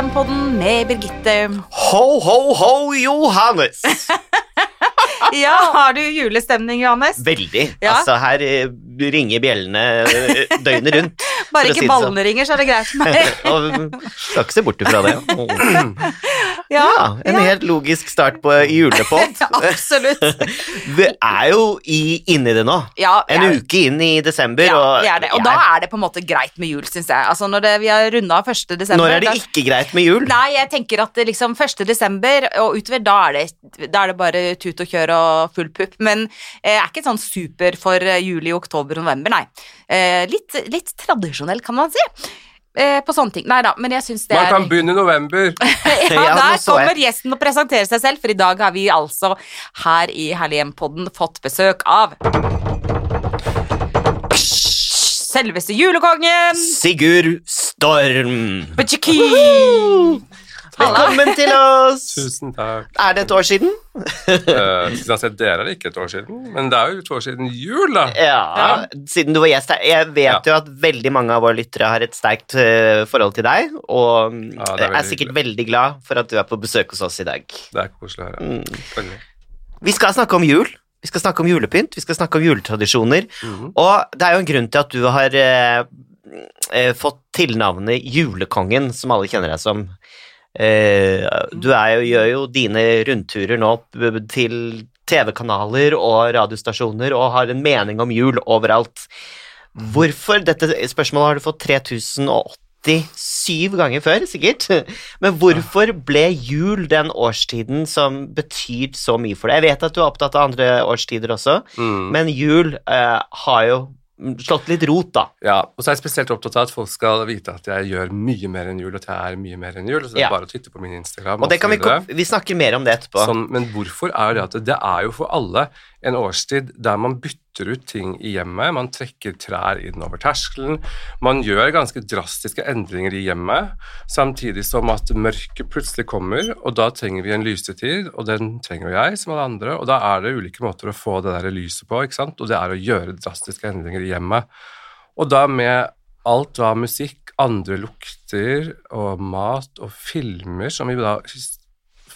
Hjem-podden med Birgitte. Ho, ho, ho, Johannes! Ja, Har du julestemning, Johannes? Veldig. Ja. Altså, her eh, ringer bjellene eh, døgnet rundt. Bare ikke si sånn. ballene ringer, så er det greit for meg. Skal ikke se bort ifra det. Ja, en helt logisk start på julepod. absolutt. Vi er jo i, inni det nå. Ja, En uke inn i desember. Ja, og, det. Og da er det på en måte greit med jul, syns jeg. Altså Når det, vi har runda 1. desember Når er det ikke greit med jul? Nei, jeg tenker at det liksom 1. desember og utover, da er det, da er det bare tut og kjør og full pupp. Men eh, jeg er ikke sånn super for eh, juli, oktober og november, nei. Eh, litt, litt tradisjonell, kan man si. Eh, på sånne ting. Nei da, men jeg syns det Man er kan begynne i november. ja, Ja, der kommer gjesten og presenterer seg selv, for i dag har vi altså her i Herlig hjem-podden fått besøk av Selveste julekongen! Sigurd Storm. Butchiki! Velkommen til oss! Tusen takk. Er det et år siden? Uh, siden jeg har sett dere er det ikke et år siden, men det er jo to år siden jul, da. Ja, siden du var gjest her. Jeg vet Ja. jo at veldig mange av våre lyttere har et sterkt eh, forhold til deg, og mm, Ja, er er, sikkert sikkert veldig glad for at du er på besøk hos oss i dag. Det er koselig å høre. Mm. Vi skal snakke om jul. Vi skal snakke om julepynt, vi skal snakke om juletradisjoner, Mhm. og det er jo en grunn til at du har eh, eh, fått tilnavnet Julekongen, som alle kjenner deg som. Eh, du er jo, gjør jo dine rundturer nå til TV-kanaler og radiostasjoner og har en mening om jul overalt. Hvorfor? Dette spørsmålet har du fått 3087 ganger før, sikkert. Men hvorfor ble jul den årstiden som betyr så mye for deg? Jeg vet at du er opptatt av andre årstider også, Mm. men jul eh, har jo slått litt rot, da. Ja, og så er jeg spesielt opptatt av at folk skal vite at jeg gjør mye mer enn jul, og at jeg er mye mer enn jul. Så det er Ja. bare å titte på min Instagram. Og det kan vi, vi snakker mer om det etterpå. Sånn, men hvorfor er det at det er jo for alle en årstid der man bytter ut ting i hjemmet. Man trekker trær inn over terskelen. Man gjør ganske drastiske endringer i hjemmet, samtidig som at mørket plutselig kommer, og da trenger vi en lysetid, og den trenger jo jeg som alle andre, og da er det ulike måter å få det der lyset på, ikke sant, og det er å gjøre drastiske endringer i hjemmet. Og da med alt av musikk, andre lukter og mat og filmer som vi da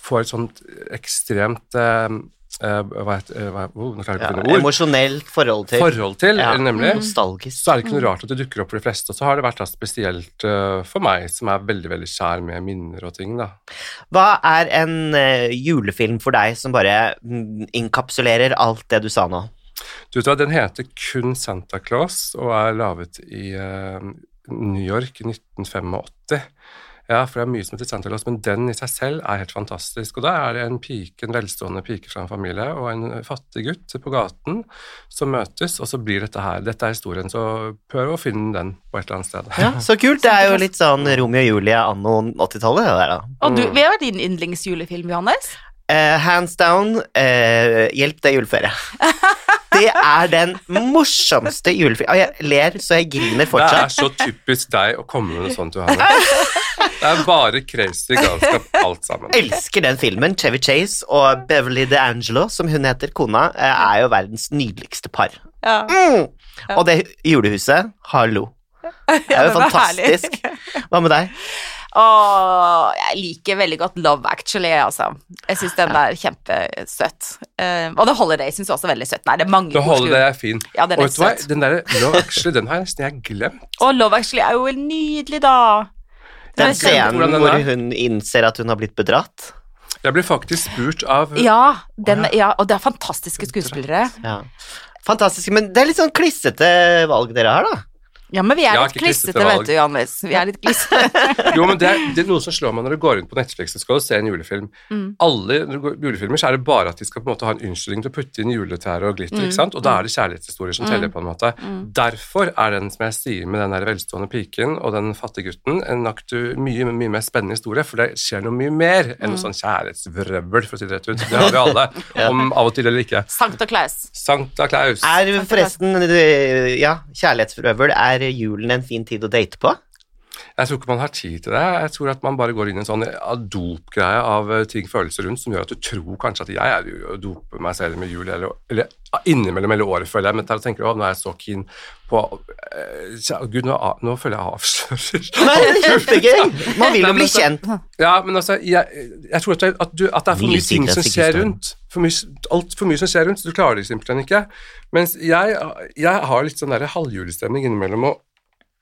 får et sånt ekstremt eh, hva heter, eh, hva, oh, Ja, emosjonelt forhold til. Forhold til, Ja. nemlig. Nostalgisk. Så er det ikke noe rart at det dukker opp for de fleste. Og så har det vært da spesielt uh, for meg, som er veldig veldig kjær med minner og ting. da. Hva er en uh, julefilm for deg som bare mm, inkapsulerer alt det du sa nå? Du vet hva, Den heter kun Santa Claus og er laget i uh, New York i 1985. Ja, for det er mye som heter til oss, men den i seg selv er helt fantastisk. Og da er det en pike, en velstående pike fra en familie og en fattig gutt på gaten som møtes, og så blir dette her Dette er historien, så prøv å finne den på et eller annet sted. Ja, Så kult. Det er jo litt sånn Romeo og Julie anno 80-tallet, det der, da. Og du, vi hva er din yndlingsjulefilm, Johannes? Eh, hands down, uh, hjelp, deg er juleferie. Det er den morsomste juleferien. Og jeg ler så jeg griner Det er så typisk deg å komme med noe sånt, Johanne. Det er bare crazy galskap, alt sammen. Elsker den filmen. Chevy Chase og Beverly DeAngelo, som hun heter, kona, eh, er jo verdens nydeligste par. Ja. Mm. Og det julehuset, hallo. Det er jo er fantastisk. Hva med deg? Åh, jeg liker veldig godt Love Actually, altså. Jeg syns den er kjempesøt. Uh, og The Holiday syns jeg også er veldig søt. Nei, det er mange Det holder, det er fin. Ja, den og er vet du hva, den der Love Actually, den har jeg nesten glemt. Og Love Actually er jo nydelig, da. Den den scenen hvor hun innser at hun har blitt bedratt. Jeg ble faktisk spurt av Ja, den, ja, og det er fantastiske skuespillere. Ja. Fantastisk. Men det er litt sånn klissete valg dere har, da. Ja, men vi er litt klissete vet du, Johannes. Vi er litt klissete. Jo, men det er, det er noe som slår meg når du går inn på Netflix og skal se en julefilm. Mm. Alle når du går- julefilmer så er det bare at de skal på en måte ha en unnskyldning til å putte inn juletær og glitter, Mm. ikke sant? Og da er det kjærlighetshistorier som teller på en måte. Derfor er den som jeg sier med den der velstående piken og den fattige gutten, en aktu, mye, mye mer spennende historie, for det skjer noe mye mer enn Mm. noe sånn kjærlighetsvrøvl, for å si det rett ut. Det har vi alle, om av og til eller ikke. Sankta Claus. Sankta Claus. Er forresten, ja, kjærlighetsvrøvl er julen en fin tid å date på? Jeg tror ikke man har tid til det. Jeg tror at man bare går inn i en sånn dopgreie av eh, ting, følelser rundt, som gjør at du tror kanskje at jeg er jo doper meg selv med jul, eller, eller innimellom hele året, føler jeg. Men da tenker du at nå er jeg så keen på eh, Gud, nå, nå føler jeg avslører. Nei, det er kjempegøy! Man vil jo bli altså- kjent. Ja, men altså, jeg, jeg tror at det, at, du, at det er for mye ting som skjer rundt. For mye, alt for mye som skjer rundt, så du klarer det simpelthen ikke. Mens jeg, jeg har litt sånn der halvjulestemning innimellom og,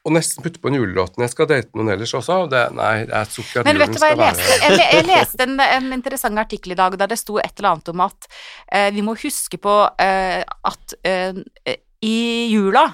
og nesten putte på en julelåt når jeg skal date noen ellers også. Det, nei, det er sukker at Men vet du hva jeg leste? Jeg, jeg leste en, en interessant artikkel i dag der det sto et eller annet om at eh, vi må huske på eh, at eh, i jula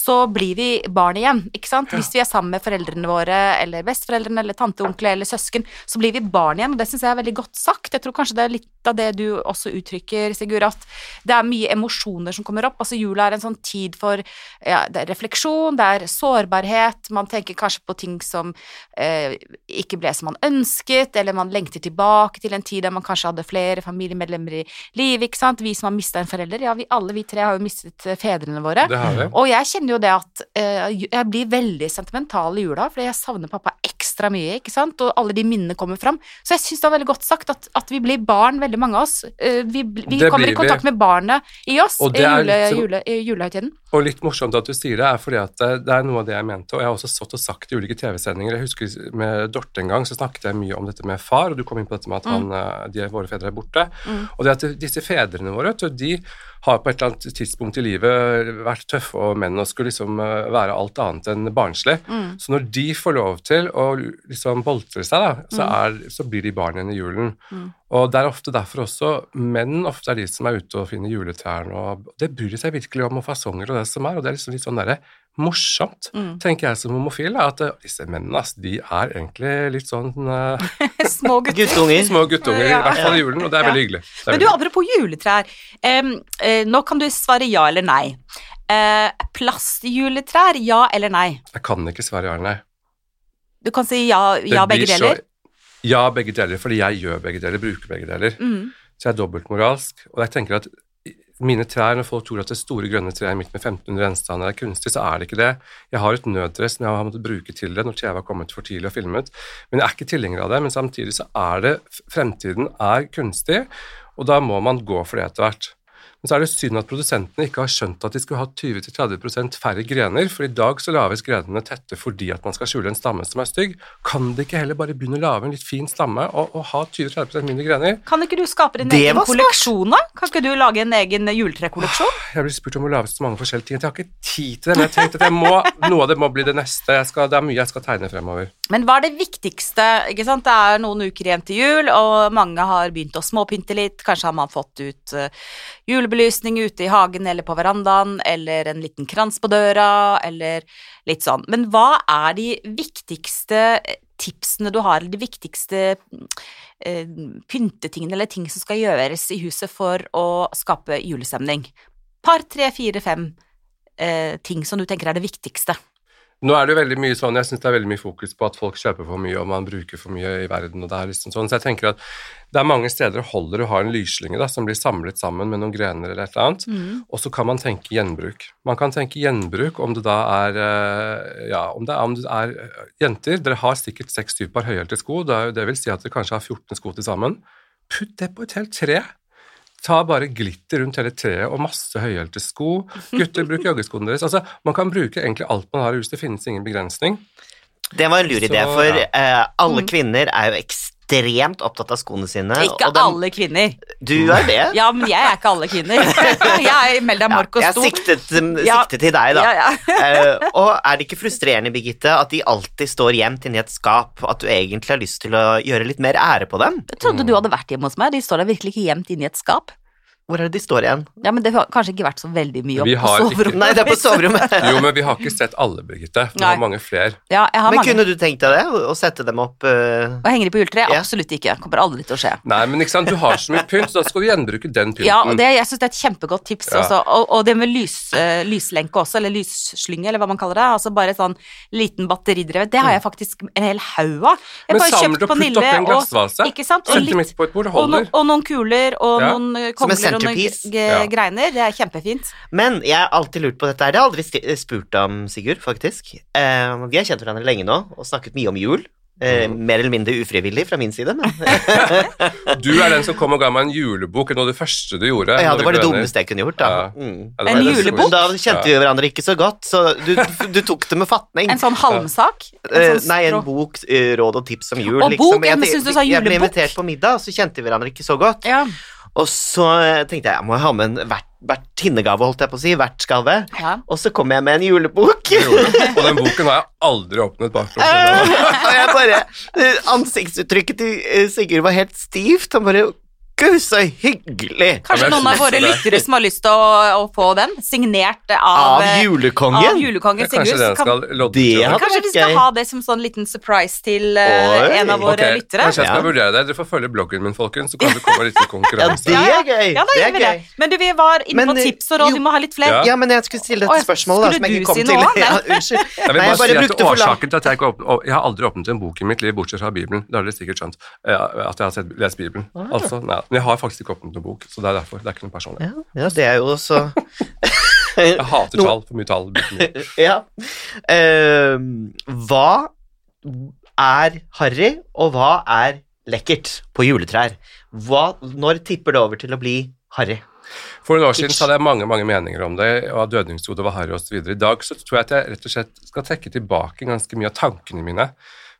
så blir vi barn igjen, ikke sant? Hvis vi er sammen med foreldrene våre, eller besteforeldrene, eller tante, onkel eller søsken, så blir vi barn igjen, og det syns jeg er veldig godt sagt. Jeg tror kanskje det er litt av det du også uttrykker, Sigurd, at det er mye emosjoner som kommer opp. Altså jula er en sånn tid for ja, det er refleksjon, det er sårbarhet, man tenker kanskje på ting som eh, ikke ble som man ønsket, eller man lengter tilbake til en tid der man kanskje hadde flere familiemedlemmer i livet, ikke sant. Vi som har mista en forelder, ja, vi alle vi tre har jo mistet fedrene våre. Det har vi. Og jeg kjenner jo det at eh, jeg blir veldig sentimental i jula, fordi jeg savner pappa ekstra mye, ikke sant, og alle de minnene kommer fram. Så jeg syns det var veldig godt sagt at, at vi blir barn, veldig mange av oss. Eh, vi vi kommer i kontakt med barnet i oss i jule, jule, i julehøytiden. Og litt morsomt at du sier det, er fordi at det, er noe av det jeg mente, og jeg har også stått og sagt i ulike TV-sendinger. Jeg husker med Dorte en gang, så snakket jeg mye om dette med far, og du kom inn på dette med at han, mm. de, våre fedre er borte. Og det at disse fedrene våre, de har på et eller annet tidspunkt i livet vært tøffe og menn og skulle liksom eh, være alt annet enn barnslig. Så når de får lov til å liksom boltre seg, da, så, er, så blir de barn igjen i julen. Og det er ofte derfor også menn ofte er de som er ute og finner juletrærne, og det bryr de seg virkelig om, og fasonger og det som er, og det er liksom litt sånn derre morsomt, tenker jeg som homofil, at eh, disse mennene, altså, de er egentlig litt sånn eh, Små. Guttunger. små guttunger, Ja. i hvert fall i julen, og det er Ja. veldig hyggelig. Er Men du, apropos juletrær. Um, uh, nå kan du svare ja eller nei. Uh, plastjuletrær, ja eller nei? Jeg kan ikke svare ja eller nei. Du kan si ja, ja begge begge så- deler. Ja, begge deler, fordi jeg gjør begge deler, bruker begge deler. Mm. Så jeg er dobbeltmoralsk. Og jeg tenker at mine trær, når folk tror at det store grønne treet mitt med 1500 gjenstander er kunstig, så er det ikke det. Jeg har et nødtre som jeg har måttet bruke til det når TV har kommet for tidlig og filmet. Men jeg er ikke tilhenger av det. Men samtidig så er det Fremtiden er kunstig, og da må man gå for det etter hvert. Men så er det synd at produsentene ikke har skjønt at de skulle ha 20-30 færre grener, for i dag så lages grenene tette fordi at man skal skjule en stamme som er stygg. Kan de ikke heller bare begynne å lage en litt fin stamme og, og ha 20-30 mindre grener? Kan ikke du skape din Det egen kolleksjon, da? Kan ikke du lage en egen juletrekolleksjon? Jeg blir spurt om å lage så mange forskjellige ting at jeg har ikke tid til det, men jeg tenkte at jeg må, noe av det må bli det neste. Jeg skal, det er mye jeg skal tegne fremover. Men hva er det viktigste? ikke sant? Det er noen uker igjen til jul, og mange har begynt å småpynte litt. Kanskje har man fått ut eh, julebelysning ute i hagen eller på verandaen, eller en liten krans på døra, eller litt sånn. Men hva er de viktigste tipsene du har, eller de viktigste eh, pyntetingene eller ting som skal gjøres i huset for å skape julestemning? Par, tre, fire, fem eh, ting som du tenker er det viktigste. Nå er det jo veldig mye sånn, jeg synes det er veldig mye fokus på at folk kjøper for mye, og man bruker for mye i verden, og det er liksom sånn, så jeg tenker at det er mange steder det holder å ha en lyslynge da, som blir samlet sammen med noen grener eller et eller annet, og så kan man tenke gjenbruk. Man kan tenke gjenbruk om det da er, eh, ja, om det er, om det er eh, jenter, dere har sikkert seks typer høyhælte sko, det, det vil si at dere kanskje har 14 sko til sammen. Putt det på et helt tre. Ta bare glitter rundt hele treet og masse høyhælte sko. Gutter, bruk joggeskoene deres. Altså, man kan bruke egentlig alt man har i huset, det finnes ingen begrensning. Det var en lur idé, for ja. eh, alle kvinner er jo ekstremt opptatt av skoene sine. Ikke og dem- alle kvinner. Du er det? Ja, men jeg er ikke alle kvinner. Jeg er Meld deg Mork og jeg Sto. siktet, Ja. siktet til deg, da. Ja, ja. uh, og er det ikke frustrerende, Birgitte, at de alltid står gjemt inni et skap, at du egentlig har lyst til å gjøre litt mer ære på dem? Jeg trodde du hadde vært hjemme hos meg. De står da virkelig ikke gjemt inni et skap. Hvor er det de står igjen? Ja, men det har kanskje ikke vært så veldig mye opp Vi på soverommet? ikke- Nei, det er på soverommet. Jo, men vi har ikke sett alle, Birgitte. Vi har mange flere. Ja, jeg har Men mange. kunne du tenkt deg det? Å sette dem opp uh... Og henger de på juletreet? Ja. Absolutt ikke. Kommer aldri til å skje. Nei, men ikke sant, du har så mye pynt, så da skal du gjenbruke den pynten. Ja, og det, jeg syns det er et kjempegodt tips Ja. også. Og, og det med lys, uh, lyslenke også, eller lysslynge, eller hva man kaller det. Altså bare sånn liten batteridrevet. Det har jeg faktisk en hel haug av. Jeg Mm. Men bare kjøpt og på Nille, oppi en og- Ikke sant? Og, litt, på et bord, og, no, og noen kuler og Ja. noen eh, kongler og noen Centerpiece. g- Ja. greiner. Det er kjempefint. Men jeg har alltid lurt på dette her. Det har jeg aldri spurt om, Sigurd, faktisk. Eh, vi har kjent hverandre lenge nå og snakket mye om jul. Eh, Mm. Mer eller mindre ufrivillig fra min side, men Du er den som kom og ga meg en julebok, noe av det første du gjorde. ja, det var det dummeste jeg kunne gjort, da. Ja. Mm. Ja, En julebok? Da kjente vi hverandre ikke så godt, så du, du tok det med fatning. En sånn halmsak? Eh, En sånn nei, en bok, eh, råd og tips om jul. Og liksom. boken, jeg, Jeg- sa Jeg ble invitert på middag, og så kjente vi hverandre ikke så godt. Ja. Og så eh, tenkte jeg jeg må ha med en vert, vertinnegave, holdt jeg på å si. Vertsgave. ja. Og så kom jeg med en julebok. Og den boken har jeg aldri åpnet bak fra Eh, og jeg bare eh, Ansiktsuttrykket til eh, Sigurd var helt stivt. Han bare Gud, så hyggelig! Kanskje Ja, noen av våre er- lyttere som har lyst til å, å få den, signert av, Av eh, julekongen? av julekongen Kanskje Sigurd. skal Kan, kanskje vi skal gøy. ha det som sånn liten surprise til eh, Oi. en av våre okay. lyttere? Kanskje jeg skal Ja. vurdere det. Dere får følge bloggen min, folkens, så kan det komme litt Ja, konkurranse. det er gøy! Ja, da gjør vi det. Men du, vi var inne på eh, tips og råd, du vi må ha litt flere. Ja. Ja, men jeg skulle stille dette spørsmålet, da, skulle som jeg du ikke kom si til. noe? Ja, unnskyld. Jeg vil Nei, bare, jeg bare si at Årsaken til at jeg ikke åpnet, jeg har aldri åpnet en bok i mitt liv, bortsett fra Bibelen. Det har dere sikkert skjønt. At jeg har lest Bibelen. Ah. Altså, nei, men jeg har faktisk ikke åpnet noen bok, så det er derfor. Det er ikke noe personlig. ja, ja, det er jo også Jeg hater tall. For mye tall. mye. Ja. Uh, hva er harry, og hva er lekkert på juletrær? Hva, når tipper det over til å bli harry? For noen år siden hadde jeg mange mange meninger om det, og dødningshodet var harry osv. I dag så tror jeg at jeg rett og slett skal trekke tilbake ganske mye av tankene mine.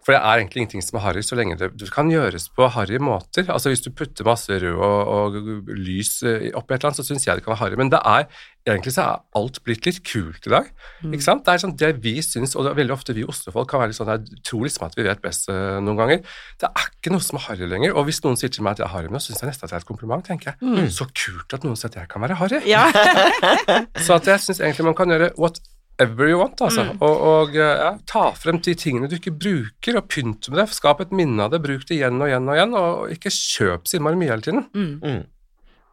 For det er egentlig ingenting som er harry så lenge det, det kan gjøres på harry måter. Altså Hvis du putter masse rød og, og lys eh, oppi et eller annet, så syns jeg det kan være harry. Men det er egentlig så er alt blitt litt kult i dag. ikke sant? Det er sånn det vi syns, og det er veldig ofte vi Oslo-folk kan være litt sånn jeg tror liksom at vi vet best eh, noen ganger. Det er ikke noe som er harry lenger. Og hvis noen sier til meg at jeg er harry nå, syns jeg nesten at det er et kompliment. tenker jeg. Så kult at noen sier at jeg kan være harry. Ja. Så at jeg syns egentlig man kan gjøre whatever you want, altså. Og, og ja, ta frem de tingene du ikke bruker, og pynt med det. Skap et minne av det, bruk det igjen og igjen og igjen, og ikke kjøp så innmari mye hele tiden. Mm.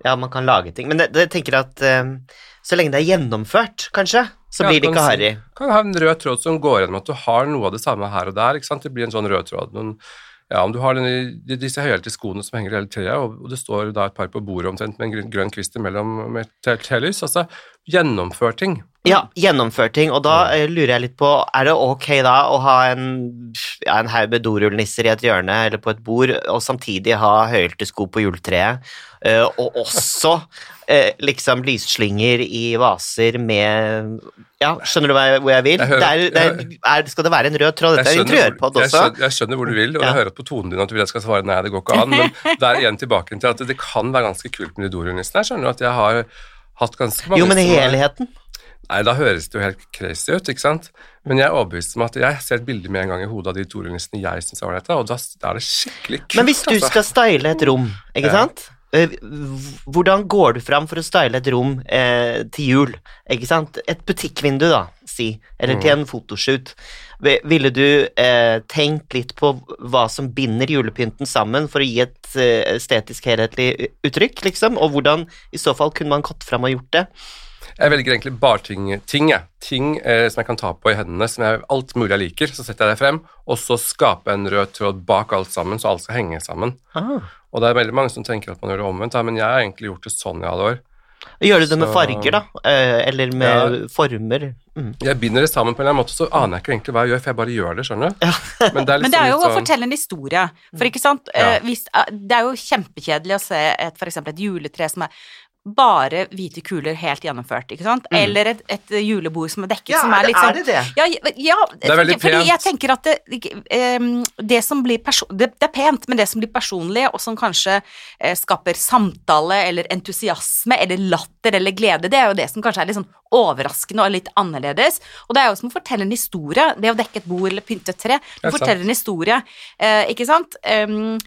Ja, man kan lage ting. Men det, det tenker jeg at um, så lenge det er gjennomført, kanskje, så Ja, blir det ikke harry. Kan ha en rød tråd som går gjennom at du har noe av det samme her og der. ikke sant? Det blir en sånn rød tråd. Noen, ja, Om du har denne, disse høyhælte skoene som henger i hele treet, og, det står da et par på bordet omtrent med en grønn, kvist imellom med telys, altså gjennomfør ting. Ja, gjennomfør ting, og da eh, lurer jeg litt på, er det ok da å ha en, ja, en haug med dorullnisser i et hjørne eller på et bord, og samtidig ha høyhælte sko på juletreet, eh, og også eh, liksom lysslynger i vaser med Ja, skjønner du hvor jeg vil? Jeg hører- det er, det er, er, skal det være en rød tråd? Dette er interiørpod hvor, jeg, skjønner, jeg skjønner hvor du vil, og Ja. jeg hører på tonen din at du vil jeg skal svare nei, det går ikke an, men det er igjen tilbake til at det kan være ganske kult med de dorullnissene. Jeg skjønner at jeg har hatt ganske mange Jo, men er- helheten. Nei, da høres det jo helt crazy ut, ikke sant? Men jeg er overbevist om at jeg ser et bilde med en gang i hodet av de dorullnissene jeg syns er ålreite, og da er det skikkelig kult. Men hvis du altså. skal style et rom, ikke sant? Eh, Hvordan går du fram for å style et rom eh, til jul? Ikke sant? Et butikkvindu, da, si, eller Mm. til en fotoshoot. Ville du eh, tenkt litt på hva som binder julepynten sammen for å gi et eh, estetisk helhetlig uttrykk, liksom? Og hvordan i så fall kunne man gått fram og gjort det? Jeg velger egentlig bare ting, ting, jeg. ting eh, som jeg kan ta på i hendene, som jeg, alt mulig jeg liker. Så setter jeg det frem, og så skaper jeg en rød tråd bak alt sammen, så alt skal henge sammen. Ah. Og det er veldig mange som tenker at man gjør det omvendt, men jeg har egentlig gjort det sånn i alle år. Gjør du det med farger, da? Eh, eller med former? Mm. Jeg binder det sammen på en eller annen måte, så aner jeg ikke egentlig hva jeg gjør, for jeg bare gjør det, skjønner du. Ja. Men det er, Men det er jo sånn... å fortelle en historie. For ikke sant, Ja. eh, hvis, eh, det er jo kjempekjedelig å se et, for eksempel et juletre som er bare hvite kuler helt gjennomført, ikke sant? Eller et, et julebord som er dekket, Ja, som er litt sånn er det det? Ja, ja Det er veldig fordi pent. jeg tenker at det, det som blir perso det, det er pent, men det som blir personlig, og som kanskje eh, skaper samtale eller entusiasme eller latter eller glede, det er jo det som kanskje er litt sånn overraskende og litt annerledes. Og det er jo som å fortelle en historie. Det å dekke et bord eller pynte et tre. Du er forteller en historie, eh, ikke sant? Em,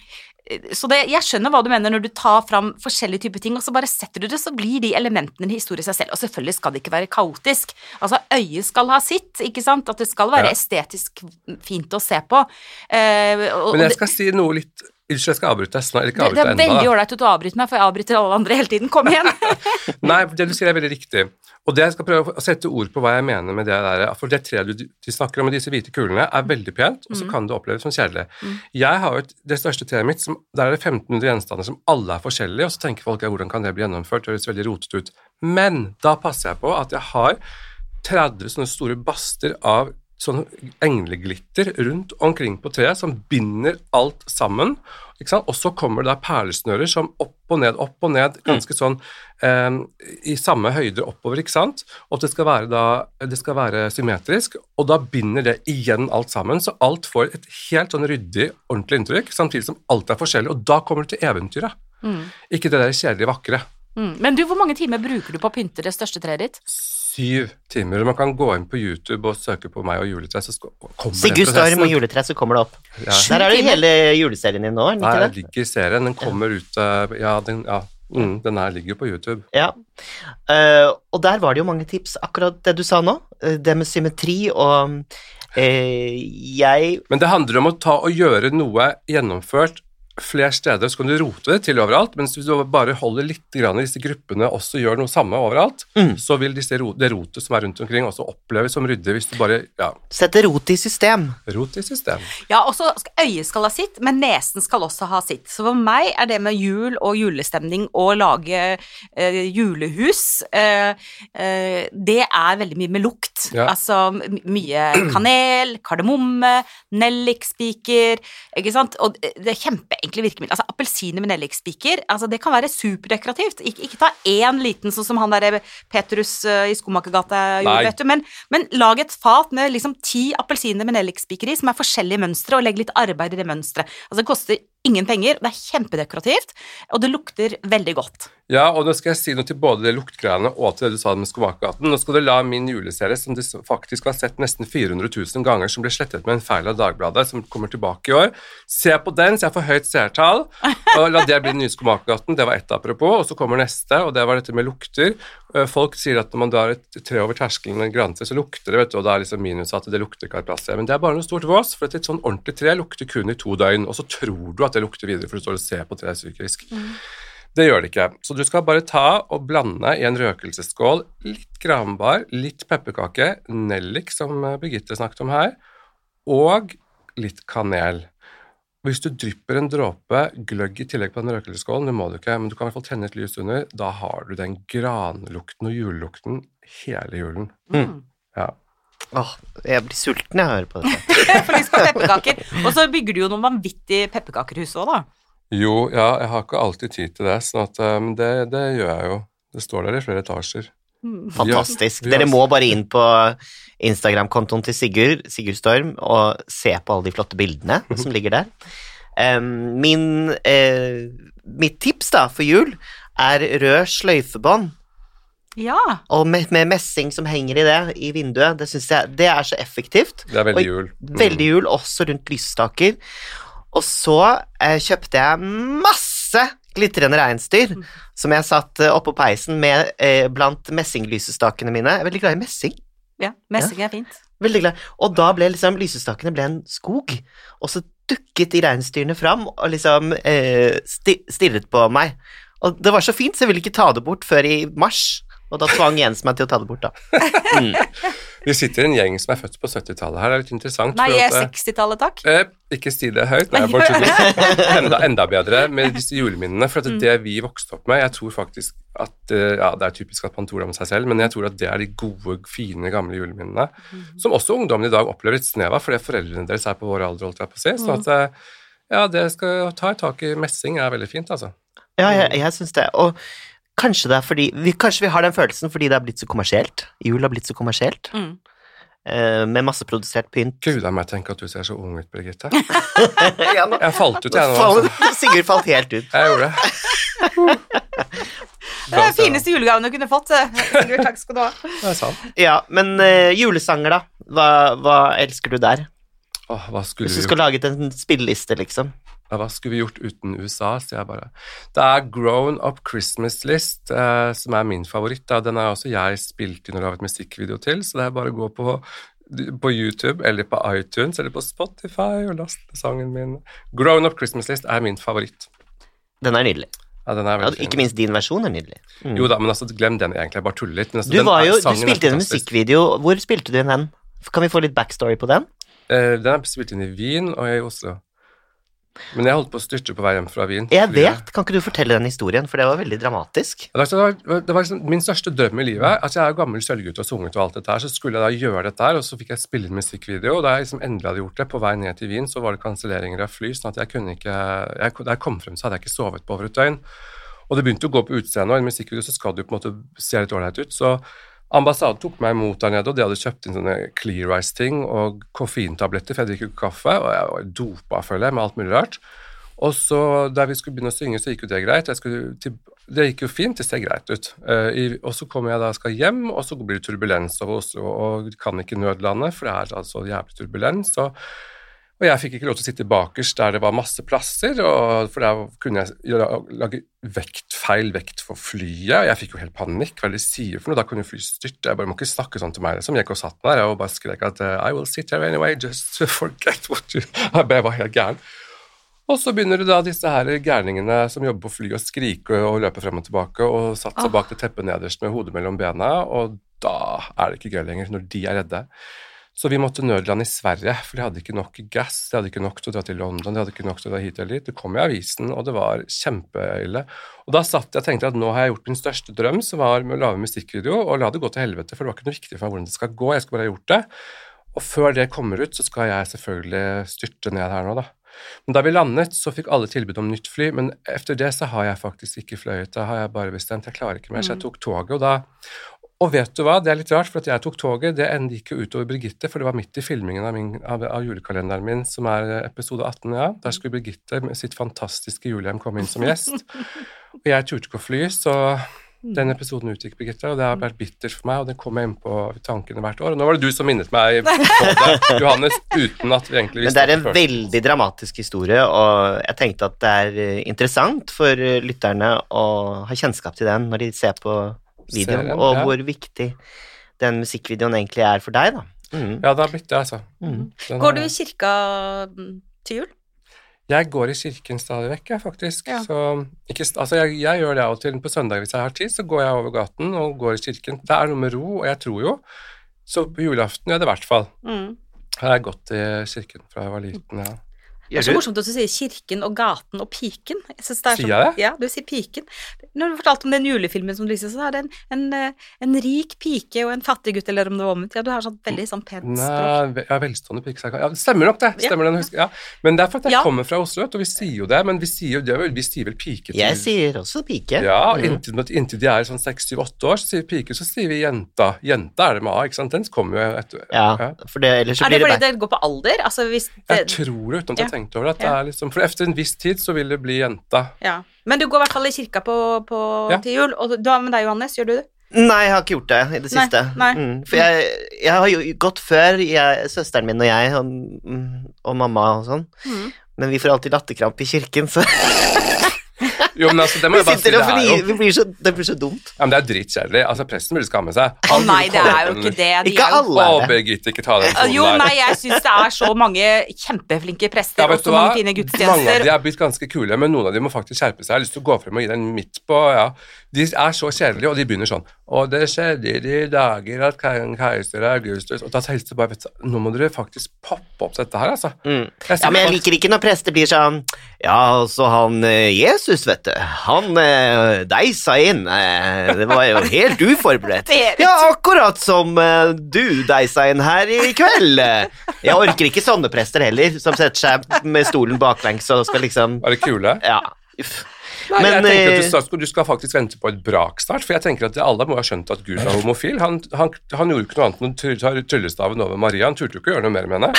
så det, jeg skjønner hva du mener når du tar fram forskjellige typer ting, og så bare setter du det, så blir de elementene en historie i seg selv. Og selvfølgelig skal det ikke være kaotisk. Altså, øyet skal ha sitt, ikke sant? At det skal være Ja. estetisk fint å se på. Uh, og, Men jeg skal si noe litt Unnskyld, jeg skal avbryte deg snart. Ikke ennå. det avbryte er veldig ålreit at du avbryter meg, for jeg avbryter alle andre hele tiden. Kom igjen! Nei, det du sier er veldig riktig. Og det jeg skal prøve å sette ord på hva jeg mener med det der, for det treet du de snakker om med disse hvite kulene, er veldig pent, og så kan det oppleves som kjedelig. Jeg har jo et, det største treet mitt, som, der er det 1500 gjenstander som alle er forskjellige, og så tenker folk ja, hvordan kan det bli gjennomført, det høres veldig rotete ut. Men da passer jeg på at jeg har 30 sånne store baster av sånn engleglitter rundt omkring på treet som binder alt sammen. Ikke sant? Og så kommer det da perlesnører som opp og ned, opp og ned, ganske sånn eh, i samme høyde oppover, ikke sant? Og det skal være da, det skal være symmetrisk, og da binder det igjen alt sammen, så alt får et helt sånn ryddig, ordentlig inntrykk, samtidig som alt er forskjellig, og da kommer du til eventyret. Ikke det der kjedelige vakre. Mm. Men du, hvor mange timer bruker du på å pynte det største treet ditt? Syv timer. Man kan gå inn på YouTube og søke på meg og juletre, så kommer Sigurd Storm og juletre, så kommer det opp. Ja. Der er det hele juleserien din nå, den Nei, ikke det ligger i serien. Den kommer ut eh, Ja, den, ja. Mm, den her ligger på YouTube. Ja. Uh, og der var det jo mange tips, akkurat det du sa nå. eh, det med symmetri og uh, Jeg Men det handler om å ta og gjøre noe gjennomført flere steder, så kan du rote det til overalt, mens hvis du bare holder litt grann i disse gruppene og også gjør noe samme overalt, Mm. så vil disse det rotet som er rundt omkring, også oppleves som ryddig hvis du bare ja, setter rot i system. rot i system. Ja, også skal, øyet skal ha sitt, men nesen skal også ha sitt. Så for meg er det med jul og julestemning å lage eh, julehus eh, eh, Det er veldig mye med lukt. Ja. Altså mye kanel, kardemomme, nellikspiker, ikke sant. Og det er er kjempeenkle virkemidler. Altså appelsiner med nellikspiker, altså det kan være superdekorativt. Ikke, ikke ta én liten sånn som han der Petrus uh, i Skomakergata gjorde, vet du, men, men lag et fat med liksom ti appelsiner med nellikspiker i, som er forskjellige mønstre, og legg litt arbeid i det mønsteret. Altså det koster ingen penger, det er kjempedekorativt, og det lukter veldig godt. Ja, og nå skal jeg si noe til både det luktgreiene og til det du sa med Skomakergaten. Nå skal du la min juleserie, som du faktisk har sett nesten 400 000 ganger, som ble slettet med en feil av Dagbladet, som kommer tilbake i år. Se på den, så jeg får høyt seertall, og la det bli den nye Skomakergaten. Det var ett apropos, og så kommer neste, og det var dette med lukter. Eh, Folk sier at når man drar et tre over terskelen med en grantre, så lukter det, vet du, og da er liksom minus at det lukter plass. Men det er bare noe stort vås, for et sånn ordentlig tre lukter kun i to døgn, og så tror du at det lukter videre, for du står og ser på treet psykisk. Det gjør det ikke. Så du skal bare ta og blande i en røkelsesskål litt granbar, litt pepperkake, nellik, som Birgitte snakket om her, og litt kanel. Hvis du drypper en dråpe gløgg i tillegg på den røkelsesskålen, det må du ikke, men du kan i hvert fall tenne et lys under, da har du den granlukten og julelukten hele julen. Mm. Ja. Åh, jeg blir sulten jeg hører på dette. For lyst på pepperkaker. Og så bygger du jo noen vanvittige pepperkakerhus òg, da. Jo, ja, jeg har ikke alltid tid til det, så at, um, men det, det gjør jeg jo. Det står der i flere etasjer. Fantastisk. Har- Dere må bare inn på Instagram-kontoen til Sigurd, Sigurd Storm, og se på alle de flotte bildene som ligger der. Um, min, eh, mitt tips da for jul er rød sløyfebånd, Ja. og med, med messing som henger i det i vinduet. Det synes jeg det er så effektivt. Det er veldig Og- jul. Mm. Veldig jul, også rundt lysestaker. Og så eh, kjøpte jeg masse glitrende reinsdyr som jeg satt eh, oppå peisen med eh, blant messinglysestakene mine. Jeg er veldig glad i messing. ja. Messing er fint. Veldig glad. Og da ble liksom lysestakene ble en skog, og så dukket de reinsdyrene fram og liksom eh, sti stirret på meg. Og det var så fint, så jeg ville ikke ta det bort før i mars. Og da tvang Jens meg til å ta det bort, da. Mm. Vi sitter i en gjeng som er født på 70-tallet her, det er litt interessant. Nei, jeg er eh, 60-tallet, takk. Eh, ikke si det høyt, nei, bare tuller. enda, enda bedre med disse juleminnene. For at Mm. det vi vokste opp med, jeg tror faktisk at eh, Ja, det er typisk at man tror det om seg selv, men jeg tror at det er de gode, fine, gamle juleminnene. Mm. Som også ungdommen i dag opplever et snev av, fordi foreldrene deres er på vår alder, holdt jeg på å si. Sånn Mm. at eh, ja, det skal ta et tak i messing er veldig fint, altså. Ja, jeg, jeg syns det. Og kanskje det er fordi vi, Kanskje vi har den følelsen fordi det har blitt så kommersielt. Jul har blitt så kommersielt. Mm. Eh, med masseprodusert pynt. Gud a meg, tenk at du ser så ung ut, Birgitte. ja, nå, Jeg falt ut, jeg nå. Altså. Sigurd falt helt ut. Jeg gjorde det. Det er den fineste julegaven du kunne fått. eh, Sigurd, takk skal du ha. Det er sant. Ja, men uh, julesanger, da? Hva, hva elsker du der? Åh, hva skulle Hvis du skulle laget en spilleliste, liksom. Hva skulle vi gjort uten USA, sier jeg bare. Det er Grown Up Christmas List, eh, som er min favoritt. Da. Den har også jeg spilt inn og laget musikkvideo til, så det er bare å gå på på YouTube eller på iTunes eller på Spotify og laste sangen min. Grown Up Christmas List er min favoritt. Den er nydelig. Ja, den er Ja, ikke minst din versjon er nydelig. Mm. Jo da, men altså, glem den egentlig, jeg bare tuller litt. Men altså, Du, var jo, du spilte inn en musikkvideo. Hvor spilte du inn den? Kan vi få litt backstory på den? Eh, Den er spilt inn i Wien og i Oslo. Men jeg holdt på å styrte på vei hjem fra Wien. Jeg vet, kan ikke du fortelle den historien, for det var veldig dramatisk. Det var, det var, det var liksom min største drøm i livet. Altså, jeg er gammel sølvgutt og sunget og alt dette her, så skulle jeg da gjøre dette her, og så fikk jeg spille inn musikkvideo, og da jeg liksom endelig hadde gjort det, på vei ned til Wien, så var det kanselleringer av fly, sånn at jeg kunne ikke jeg, Da jeg kom frem, så hadde jeg ikke sovet på over et døgn. Og det begynte å gå på utseendet, og i en musikkvideo så skal du på en måte se litt ålreit ut, så Ambassaden tok meg imot der nede, og de hadde kjøpt inn sånne Clear Ice-ting og koffeintabletter, for jeg drikker ikke kaffe, og jeg var dopa, føler jeg, med alt mulig rart. Og så da vi skulle begynne å synge, så gikk jo det greit. Til, det gikk jo fint, det ser greit ut. Uh, i, og så kommer jeg da skal hjem, og så blir det turbulens over Oslo, og kan ikke nødlande, for det er altså jævlig turbulens. Og, og jeg fikk ikke lov til å sitte bakerst der det var masse plasser, og, for der kunne jeg lage vektfeil vekt for flyet. Jeg fikk jo helt panikk. Hva er det de sier for noe? Da kunne flyet styrte. Jeg bare må ikke snakke sånn til meg. Liksom. Jeg gikk og satt der og bare skrek at I will sit here anyway, just forget what you Jeg var helt gæren. Og så begynner det da disse her gærningene som jobber på fly å skrike og løpe frem og tilbake og satt seg bak det teppet nederst med hodet mellom bena, og da er det ikke gøy lenger, når de er redde. Så vi måtte nødlande i Sverige, for de hadde ikke nok gass, de hadde ikke nok til å dra til London, de hadde ikke nok til å dra hit eller dit. Det kom i avisen, og det var kjempeille. Og da satt jeg og tenkte at nå har jeg gjort min største drøm, som var med å lage musikkvideo, og la det gå til helvete, for det var ikke noe viktig for meg hvordan det skal gå, jeg skulle bare ha gjort det. Og før det kommer ut, så skal jeg selvfølgelig styrte ned her nå, da. Men da vi landet, så fikk alle tilbud om nytt fly, men etter det så har jeg faktisk ikke fløyet. Da har jeg bare bestemt jeg klarer ikke mer, så jeg tok toget, og da og vet du hva, det er litt rart, for at jeg tok toget, det endte ikke utover Birgitte, for det var midt i filmingen av, min, av, av julekalenderen min, som er episode 18, ja. Der skulle Birgitte med sitt fantastiske julehjem komme inn som gjest. Og jeg turte ikke å fly, så den episoden utgikk, Birgitte, og det har vært bittert for meg, og den kommer jeg inn på tankene hvert år. Og nå var det du som minnet meg på det, Johannes, uten at vi egentlig Men visste det er en det veldig dramatisk historie, og jeg tenkte at det er eh, interessant for eh, lytterne å ha kjennskap til den når de ser på videoen, Serien, og ja. hvor viktig den musikkvideoen egentlig er for deg, da. Mm. Ja, det har blitt det, altså. Mm. Går du i kirka mm, til jul? Jeg går i kirken stadig vekk, jeg, faktisk. Ja. Så, ikke, altså, jeg, jeg gjør det av og til. På søndag hvis jeg har tid, så går jeg over gaten og går i kirken. Det er noe med ro, og jeg tror jo Så på julaften gjør jeg det i hvert fall. Mm. Har jeg gått i kirken fra jeg var liten, ja. Det er så morsomt at du sier kirken og gaten og piken. Jeg synes det er Sier jeg det? Ja, du sier piken. Når du fortalte om den julefilmen som du lyste, så er det en, en, eh, en rik pike og en fattig gutt, eller om det var omvendt. Ja, du har sånn veldig sånn pent språk. Nei, ja, velstående pike. Ja, det stemmer nok det. Ja. Stemmer den, husker, ja. Men det er for at jeg Ja. kommer fra Oslo, og vi sier jo det. Men vi sier jo det, vi sier vel pike til Jeg sier også pike. Ja, Mm. inntil, inntil de er sånn seks, syv, åtte år, så sier vi pike, så sier vi jenta. Jenta er det med A, ikke sant? Den kommer jo etter Ja, for det, ellers så blir det Er det fordi det går på alder? Altså hvis Jeg tror det, uten at jeg Ja. Tenkt over det. At det er liksom, for etter en viss tid så vil det bli jenta. ja. Men du går i hvert fall i kirka på, på, Ja. til jul. Og du, har med deg, Johannes? Gjør du det? Nei, jeg har ikke gjort det i det Nei, siste. nei. Mm, for jeg, jeg har jo gått før, jeg, søsteren min og jeg, og, mm, og mamma og sånn. Mm. Men vi får alltid latterkrampe i kirken, så Jo, men altså, det må jeg bare si, det her, er jo Vi blir så, det blir så dumt. ja, men det er dritkjedelig. Altså, presten burde skamme seg. Å Han nei, burde det er jo ikke det. De Ikke er jo alle Å. Birgitte, ikke ta den Jo, tonen der. nei, jeg syns det er så mange kjempeflinke prester Ja, og vet du så mange hva? fine Mange av gudstjenester. de er blitt ganske kule, men noen av de må faktisk skjerpe seg. Jeg har lyst til å gå frem og gi den midt på, ja. De er så kjedelige, og de begynner sånn Og det skjedde i de dager at keiser Augustus Og da helst bare, vet du, nå må dere faktisk poppe opp dette her, altså. Mm. Jeg Ja, men jeg liker ikke når prester blir sånn Ja, altså han eh, Jesus, vet du, han eh, deisa inn. eh, Det var jo helt uforberedt. Ja, akkurat som eh, du deisa inn her i kveld. Jeg orker ikke sånne prester heller, som setter seg med stolen baklengs og skal liksom Er det kule? Ja. Uff. Nei, Men, jeg tenker at eh, du skal, du skal faktisk vente på et brak snart, for jeg tenker at alle må ha skjønt at Gud er homofil. Han, han, han gjorde ikke noe annet enn å ta tryllestaven over Maria. Han turte jo ikke å gjøre noe mer med henne.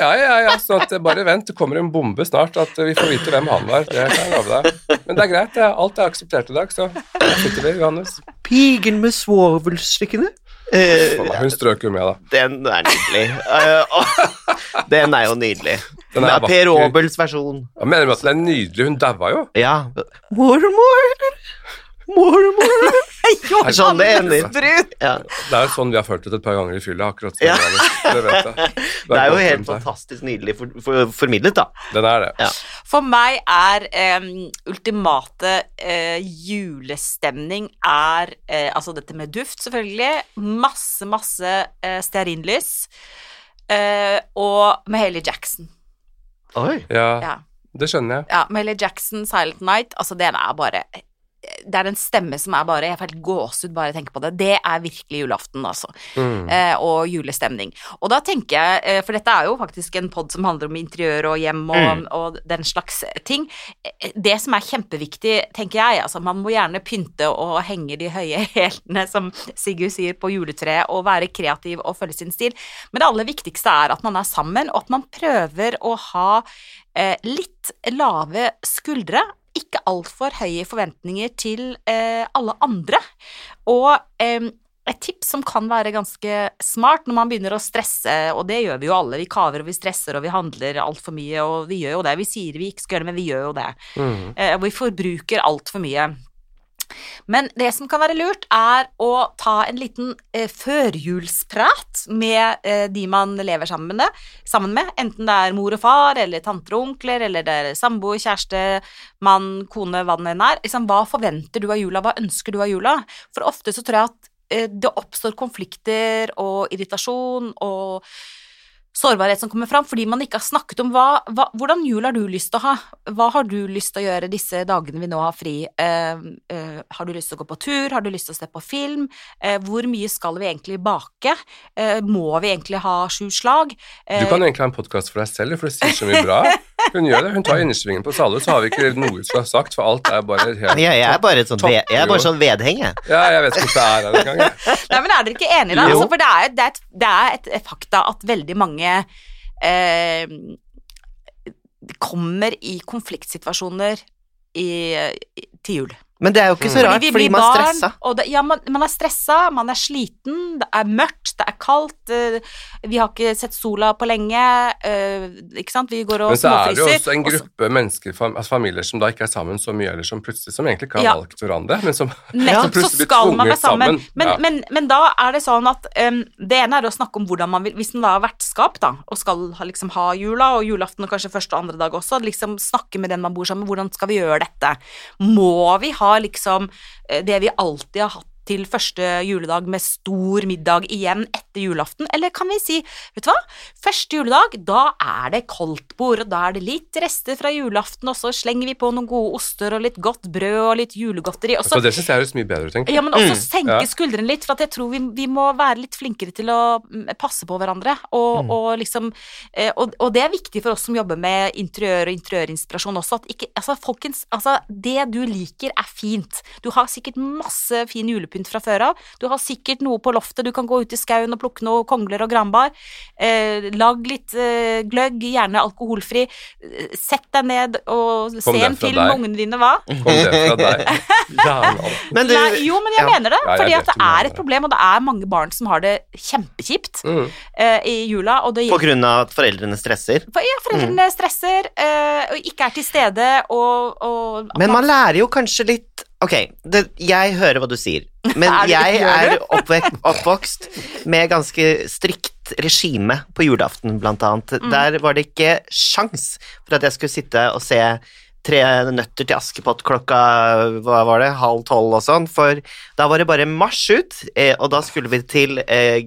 Ja, ja, ja, så at, eh, bare vent, det kommer en bombe snart, at eh, vi får vite hvem han var. Det kan jeg love deg. Men det er greit, det. alt er akseptert i dag, så der sitter vi, Johannes. Pigen med svovelstykkene. Eh, Hun strøk jo med, da. den er nydelig. Eh, den er jo nydelig. Den er Med Per. Aabels versjon. Jeg mener at den er nydelig. Hun daua jo. Ja. Mormor, Mormor! Sånn det ender. Ja. Det er jo sånn vi har følt det et par ganger i fylla. akkurat Ja. det vet jeg. Det er jo helt fantastisk nydelig for, for, formidlet, da. Den er det. Ja. For meg er um, ultimate uh, julestemning er uh, altså dette med duft, selvfølgelig. Masse, masse uh, stearinlys. Og Haley Jackson. Oi. Ja, Ja. det skjønner jeg. ja Melly Jackson, Silent Night, altså den er bare det er en stemme som er bare Jeg får helt gåsehud bare jeg tenker på det. Det er virkelig julaften, altså. Mm. eh, og julestemning. Og da tenker jeg, eh, for dette er jo faktisk en pod som handler om interiør og hjem og, Mm. og den slags ting. Eh, Det som er kjempeviktig, tenker jeg, altså man må gjerne pynte og henge de høye hælene, som Sigurd sier, på juletreet, og være kreativ og følge sin stil, men det aller viktigste er at man er sammen, og at man prøver å ha eh, litt lave skuldre. Ikke altfor høye forventninger til eh, alle andre. Og eh, et tips som kan være ganske smart når man begynner å stresse, og det gjør vi jo alle, vi kaver og vi stresser og vi handler altfor mye, og vi gjør jo det. Vi sier vi ikke skal gjøre det, men vi gjør jo det. Mm. Eh, vi forbruker altfor mye. Men det som kan være lurt, er å ta en liten eh, førjulsprat med eh, de man lever sammen med, sammen med, enten det er mor og far, eller tanter og onkler, eller det er samboer, kjæreste, mann, kone, hva det enn er. Liksom, hva forventer du av jula, hva ønsker du av jula? For ofte så tror jeg at eh, det oppstår konflikter og irritasjon og sårbarhet som kommer fram, fordi man ikke har snakket om hva, hva, hvordan jul har du lyst til å ha? Hva har du lyst til å gjøre disse dagene vi nå har fri? Eh, eh, har du lyst til å gå på tur? Har du lyst til å se på film? Eh, hvor mye skal vi egentlig bake? Eh, må vi egentlig ha sju slag? Eh, Du kan egentlig ha en podkast for deg selv, for du sier så mye bra. Hun gjør det. Hun tar innersvingen på oss alle, så har vi ikke noe som er sagt, for alt er bare helt Jeg, jeg er bare sånn, sånt, jeg er bare sånn vedheng, jeg. Ja, jeg vet ikke hvordan det er her engang. jeg. Nei, men er dere ikke enige da? Altså, for det er, det, er et, det er et fakta at veldig mange eh, kommer i konfliktsituasjoner i, i, til jul. Men det er jo ikke så Mm. rart, fordi blir man er stressa. Og det, ja, man, man er stressa, man er sliten, det er mørkt, det er kaldt, eh, vi har ikke sett sola på lenge, eh, ikke sant, vi går og Men så er det jo også en gruppe også, mennesker, fam altså familier som da ikke er sammen så mye, eller som plutselig som egentlig ikke har Ja. valgt hverandre, men som Nettopp, som plutselig blir tvunget sammen. sammen. Men, Ja. men, men da er det sånn at um, det ene er å snakke om hvordan man vil Hvis man da har vertskap, da, og skal liksom, ha jula, og julaften og kanskje første og andre dag også, liksom snakke med den man bor sammen med, hvordan skal vi gjøre dette? Må vi ha liksom eh, det vi alltid har hatt til første juledag med stor middag igjen etter julaften, eller kan vi si, vet du hva, første juledag, da er det koldtbord, og da er det litt rester fra julaften, og så slenger vi på noen gode oster og litt godt brød og litt julegodteri, Også, så Så det syns jeg høres mye bedre ut, jeg. ja, men også Mm, senke ja. skuldrene litt, for at jeg tror vi, vi må være litt flinkere til å mm, passe på hverandre. Og, Mm. og liksom eh, og, og det er viktig for oss som jobber med interiør og interiørinspirasjon også, at ikke Altså, folkens, altså, det du liker er fint. Du har sikkert masse fin julepynt fra før av. Du har sikkert noe på loftet, du kan gå ut i skauen og plukke noe kongler og granbar. Eh, lag litt eh, gløgg, gjerne alkoholfri. Eh, Sett deg ned og se en film med ungene dine, hva? Kom det fra deg? Men du, Nei, jo, men jeg ja. mener det. Ja, fordi at det er et problem, og det er mange barn som har det kjempekjipt Mm. eh, i jula. Og det På grunn av at foreldrene stresser. for, ja, foreldrene stresser eh, og ikke er til stede, og, og Men man lærer jo kanskje litt Ok, det, jeg hører hva du sier, men Er jeg er oppvek, oppvokst med ganske strikt regime på julaften, blant annet. Mm. Der var det ikke sjans for at jeg skulle sitte og se Tre nøtter til Askepott klokka hva var det, halv tolv og sånn, for da var det bare marsj ut, eh, og da skulle vi til eh,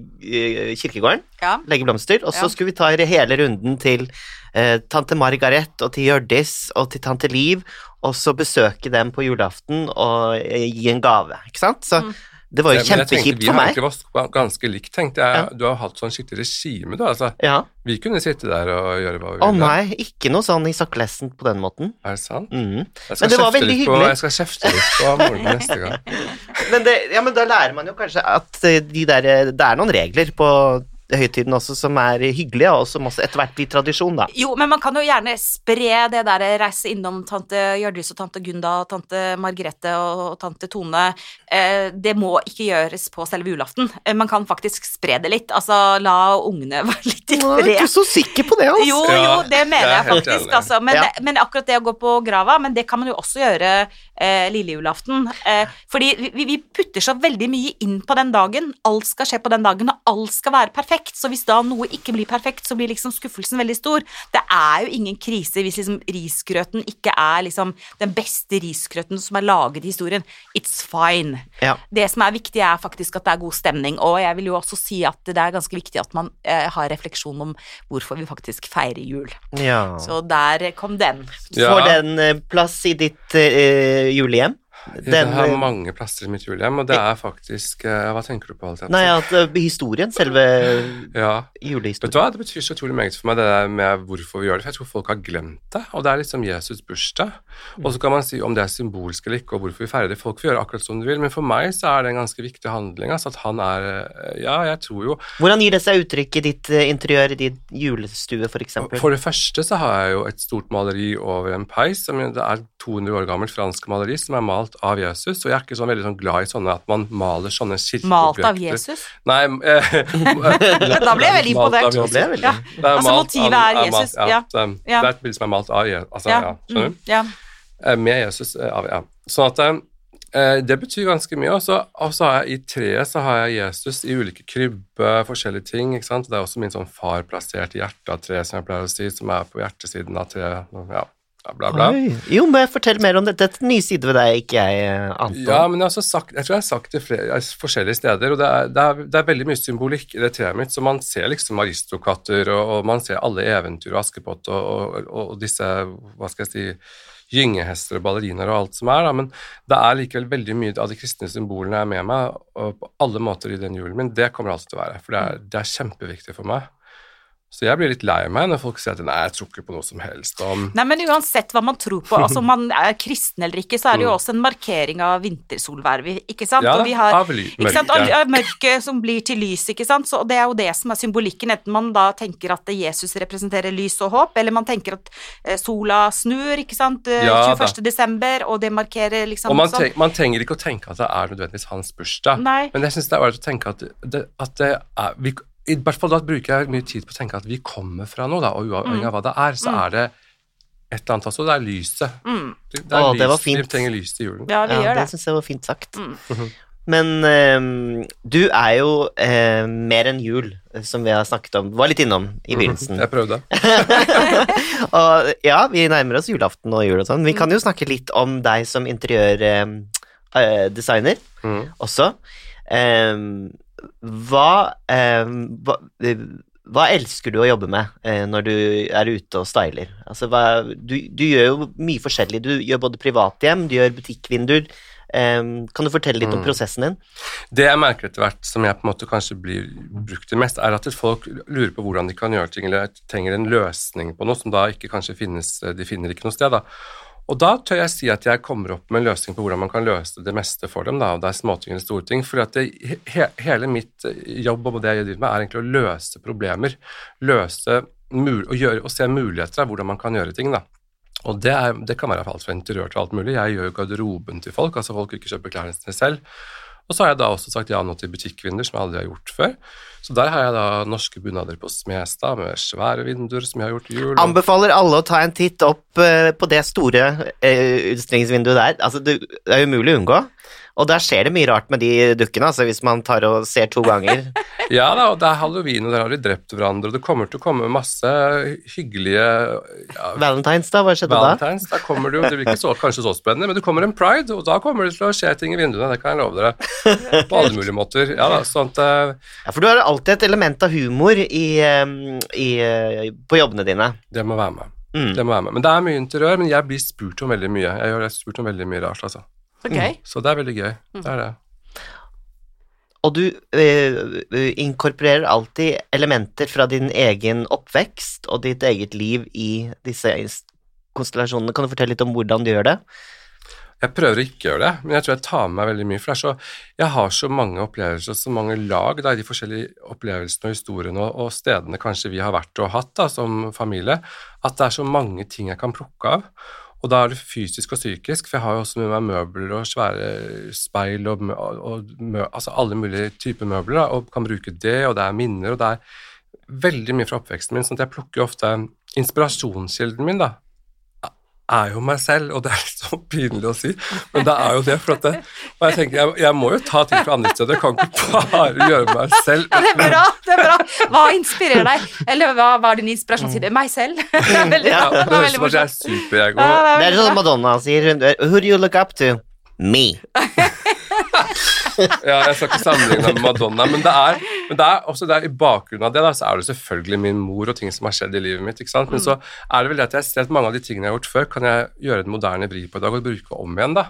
kirkegården, ja. legge blomster, og så Ja. skulle vi ta hele runden til eh, tante Margaret og til Hjørdis og til tante Liv, og så besøke dem på julaften og eh, gi en gave, ikke sant? Så Mm. Det var jo kjempekjipt for meg. Vi har egentlig vært ganske likt, tenkte jeg. Du har hatt sånn skikkelig regime, du. Altså. Ja. Vi kunne sitte der og gjøre hva vi ville. Å nei, ikke noe sånn i saklessen på den måten. Er det sant? Mm. Men det var veldig hyggelig. på, jeg skal kjefte litt på moren neste gang. Men, det, ja, men da lærer man jo kanskje at eh, de der, det er noen regler på høytiden også som er hyggelige, og som også etter hvert blir tradisjon, da. Jo, men man kan jo gjerne spre det der reise innom tante Hjørdis og tante Gunda og tante Margrethe og tante Tone. Eh, det må ikke gjøres på selve julaften. Eh, man kan faktisk spre det litt. Altså la ungene være litt i fred. Jeg er ikke så sikker på det, altså. Jo, jo, det mener jeg faktisk. Altså. Men, Ja. men akkurat det å gå på grava, men det kan man jo også gjøre eh, lille julaften. Eh, fordi vi, vi putter så veldig mye inn på den dagen. Alt skal skje på den dagen, og alt skal være perfekt. Så hvis da noe ikke blir perfekt, så blir liksom skuffelsen veldig stor. Det er jo ingen krise hvis liksom risgrøten ikke er liksom den beste risgrøten som er laget i historien. It's fine. Ja. Det som er viktig, er faktisk at det er god stemning, og jeg vil jo også si at det er ganske viktig at man eh, har refleksjon om hvorfor vi faktisk feirer jul. Ja. Så der kom den. Ja. Får den eh, plass i ditt eh, julehjem julehjem? Jeg har eh, mange plasser i mitt julehjem, og det er faktisk eh, Hva tenker du på? Alt Nei, at eh, historien, selve ja. Vet du hva, Det betyr så utrolig meget for meg, det der med hvorfor vi gjør det. For jeg tror folk har glemt det. Og det er liksom Jesus' bursdag. Og så kan man si om det er symbolsk eller ikke, og hvorfor vi feirer det. Folk får gjøre akkurat som de vil, men for meg så er det en ganske viktig handling. Altså at han er Ja, jeg tror jo Hvordan gir det seg uttrykk i ditt interiør, i din julestue, for eksempel? For det første så har jeg jo et stort maleri over en peis. som Det er 200 år gammelt fransk maleri som er malt av Jesus. Og jeg er ikke sånn veldig sånn glad i sånne at man maler sånne Malt av. Jesus. Nei eh, Da ble jeg veldig imponert. Ja. Det Altså, motivet er Jesus. er malt- Ja, ja. Det, Ja. det er et bilde som er malt av Jesus. Altså, ja. Ja, skjønner mm, du? ja. Eh, Med Jesus. eh, Av, ja. Sånn at eh, det betyr ganske mye. Og så og så har jeg i treet så har jeg Jesus i ulike krybbe, forskjellige ting. ikke sant? Det er også min sånn far plassert i hjertet av treet, som jeg pleier å si, som er på hjertesiden av treet. Ja, bla, bla, bla. Jo, må jeg fortelle mer om dette? det er en ny side ved deg ikke jeg ante om. Ja, men jeg sagt, jeg tror jeg har sagt det flere, forskjellige steder, og det er, det, er, det er veldig mye symbolikk i det treet mitt, så man ser liksom aristokatter, og, og man ser alle eventyr og Askepott og, og, og disse, hva skal jeg si, gyngehester og ballerinaer og alt som er, da, men det er likevel veldig mye av de kristne symbolene jeg er med meg, og på alle måter i den julen min, det kommer alltid til å være, for det er, det er kjempeviktig for meg. Så jeg blir litt lei meg når folk sier at nei, jeg tror ikke på noe som helst om Nei, men uansett hva man tror på, altså om man er kristen eller ikke, så er det jo også en markering av vintersolvervet, ikke sant? Mm. Ja, og vi har av mørket. Av som blir til lys, ikke sant? Så det er jo det som er symbolikken, enten man da tenker at Jesus representerer lys og håp, eller man tenker at eh, sola snur, ikke sant, 21. Ja, 21. desember, og det markerer liksom Og man, tenk, man trenger ikke å tenke at det er nødvendigvis hans bursdag, Nei. men jeg syns det er ålreit å tenke at det, at det er vi, I hvert fall da bruker jeg mye tid på å tenke at vi kommer fra noe, da, og uavhengig av hva det er, så er det et eller annet også, det er lyset. Mm. Det, det er Å, det var fint. Vi trenger lys til julen. Ja, vi Ja, gjør det det. syns jeg var fint sagt. Mm. Men eh, du er jo eh, mer enn jul, eh, som vi har snakket om. Var litt innom i begynnelsen. Jeg prøvde. og ja, vi nærmer oss julaften og jul og sånn. Vi kan jo snakke litt om deg som interiørdesigner Mhm. også. Eh, hva, eh, hva hva elsker du å jobbe med eh, når du er ute og styler? Altså, hva, du, du gjør jo mye forskjellig. Du gjør både privathjem, du gjør butikkvinduer. Eh, kan du fortelle litt om Mm. prosessen din? Det jeg merker etter hvert, som jeg på en måte kanskje blir brukt til mest, er at folk lurer på hvordan de kan gjøre ting, eller trenger en løsning på noe som da ikke kanskje finnes De finner ikke noe sted, da. Og da tør jeg si at jeg kommer opp med en løsning på hvordan man kan løse det meste for dem, da, og det er småting eller store ting. For he, hele mitt jobb og det jeg driver med, er egentlig å løse problemer. Løse og, gjøre, og se muligheter av hvordan man kan gjøre ting, da. Og det, er, det kan være alt fra interiør til alt mulig. Jeg gjør jo garderoben til folk, altså folk ikke kjøper klærne sine selv. Og så har jeg da også sagt ja nå til butikkvinduer, som jeg aldri har gjort før. Så der har jeg da norske bunader på Smestad med svære vinduer som jeg har gjort i jul. Anbefaler alle å ta en titt opp eh, på det store eh, utstillingsvinduet der. Altså, det, er umulig å unngå. Og der skjer det mye rart med de dukkene, altså, hvis man tar og ser to ganger. Ja da, og det er halloween, og der har de drept hverandre, og det kommer til å komme masse hyggelige ja, Valentines, da? Hva skjedde da? Valentines, da kommer det jo, det blir ikke så, kanskje så spennende, men det kommer en pride, og da kommer det til å skje ting i vinduene, det kan jeg love dere. På alle mulige måter. Ja da, sånn at eh, Ja, for du har alltid et element av humor i, i, eh, på jobbene dine. det må være med. Mm. Det må være med. Men det er mye interiør, men jeg blir spurt om veldig mye. Jeg er spurt om veldig mye rart, altså. Så gøy. Så det er veldig gøy. Det er det. Og du eh, inkorporerer alltid elementer fra din egen oppvekst og ditt eget liv i disse konstellasjonene. Kan du fortelle litt om hvordan du gjør det? Jeg prøver ikke å ikke gjøre det, men jeg tror jeg tar med meg veldig mye. For det er så, jeg har så mange opplevelser, så mange lag da, i de forskjellige opplevelsene og historiene og, og stedene kanskje vi har vært og hatt da, som familie, at det er så mange ting jeg kan plukke av. Og da er det fysisk og psykisk, for jeg har jo også med meg møbler og svære speil og, og, og altså alle mulige typer møbler, da, og kan bruke det, og det er minner, og det er veldig mye fra oppveksten min, sånn at jeg plukker ofte inspirasjonskilden min, da, er jo meg selv, og det er litt så pinlig å si, men det er jo det. for at det, Og jeg tenker, jeg, jeg må jo ta ting fra andre steder, jeg kan ikke bare gjøre meg selv. Ja, det er bra. det er bra. Hva inspirerer deg? Eller hva var din inspirasjon Meg selv? Det er veldig Ja, det høres ut som at jeg er superego. Ja, det er er sånn. Madonna sier Who do you look up to? Me. Ja, jeg skal ikke sammenligne med Madonna, men det er, men det er også der, i bakgrunnen av det da, så er det selvfølgelig min mor og ting som har skjedd i livet mitt. ikke sant? Men så er det vel det at jeg ser at mange av de tingene jeg har gjort før, kan jeg gjøre en moderne vri på i dag og bruke om igjen. da.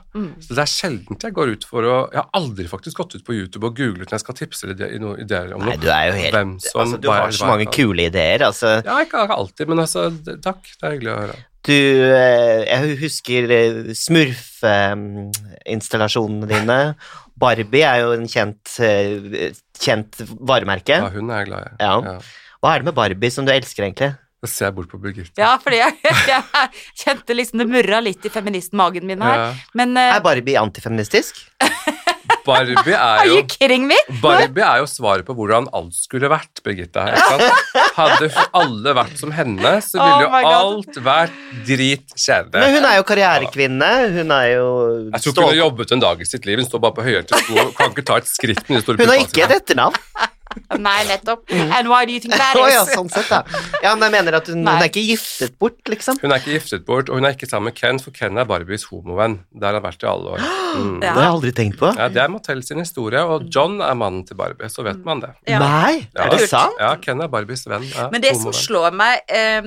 Så det er sjelden jeg går ut for å Jeg har aldri faktisk gått ut på YouTube og googlet når jeg skal tipse eller i noen ideer om Nei, du er jo helt Hvem som, Altså, du har så mange kule ideer, altså. Ja, ikke alltid, men altså, det, takk. Det er hyggelig å høre. Du eh, Jeg husker eh, Smurf-installasjonene dine. Barbie er jo en kjent, eh, kjent varemerke. Ja, hun er jeg glad i. Ja. Hva er det med Barbie som du elsker, egentlig? Da ser jeg bort på Birgitte. Ja, fordi jeg, jeg kjente liksom det murra litt i feministmagen min her. Ja. Men eh, Er Barbie antifeministisk? Barbie er Are jo you kidding me? Barbie er jo svaret på hvordan alt skulle vært, Birgitte. Ikke sant? Hadde alle vært som henne, så Oh ville jo my alt vært dritkjedelig. Men hun er jo karrierekvinne. Hun er jo Jeg tror ikke hun har jobbet en dag i sitt liv. Hun står bare på høyhælte sko kan ikke ta et skritt Hun har ikke et etternavn. Nei, nettopp. And why do you think that is? is? ja, sånn sett, da. Ja, men jeg mener at hun, hun er ikke giftet bort, liksom. Hun er ikke giftet bort, og hun er ikke sammen med Ken, for Ken er Barbies homovenn. Der har han vært i alle år. Mm. Det har jeg aldri tenkt på. Ja, Det er Mattel sin historie, og John er mannen til Barbie, så vet man det. Ja. Nei, Ja. er det sant? Ja, Ken er Barbies venn. Er Men det som slår meg eh,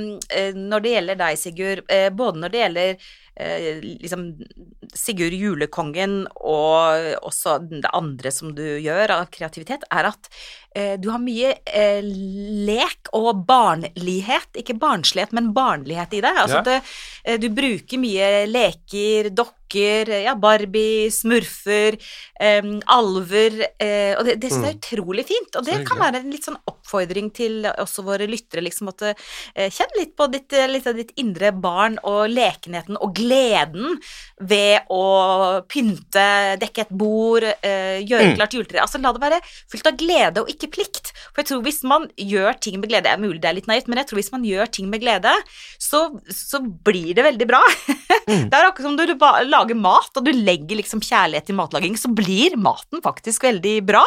når det gjelder deg, Sigurd, eh, både når det gjelder eh, liksom Sigurd julekongen og også det andre som du gjør av kreativitet, er at du har mye eh, lek og barnlighet. Ikke barnslighet, men barnlighet i det. Altså Ja. at eh, du bruker mye leker, dokker, ja, Barbie, smurfer, eh, alver, eh, og det, det synes jeg er utrolig fint. Og det Mm. Kan være en litt sånn oppfordring til også våre lyttere, liksom at eh, kjenn litt på ditt, eh, litt ditt indre barn og lekenheten og gleden ved å pynte, dekke et bord, eh, gjøre Mm. klart juletre. Altså la det være fullt av glede og ikke plikt. For jeg tror hvis man gjør ting med glede, det er mulig det er litt naivt, men jeg tror hvis man gjør ting med glede, så, så blir det veldig bra. Mm. Det er akkurat som du lager mat, og du legger liksom kjærlighet i matlaging, så blir maten faktisk veldig bra.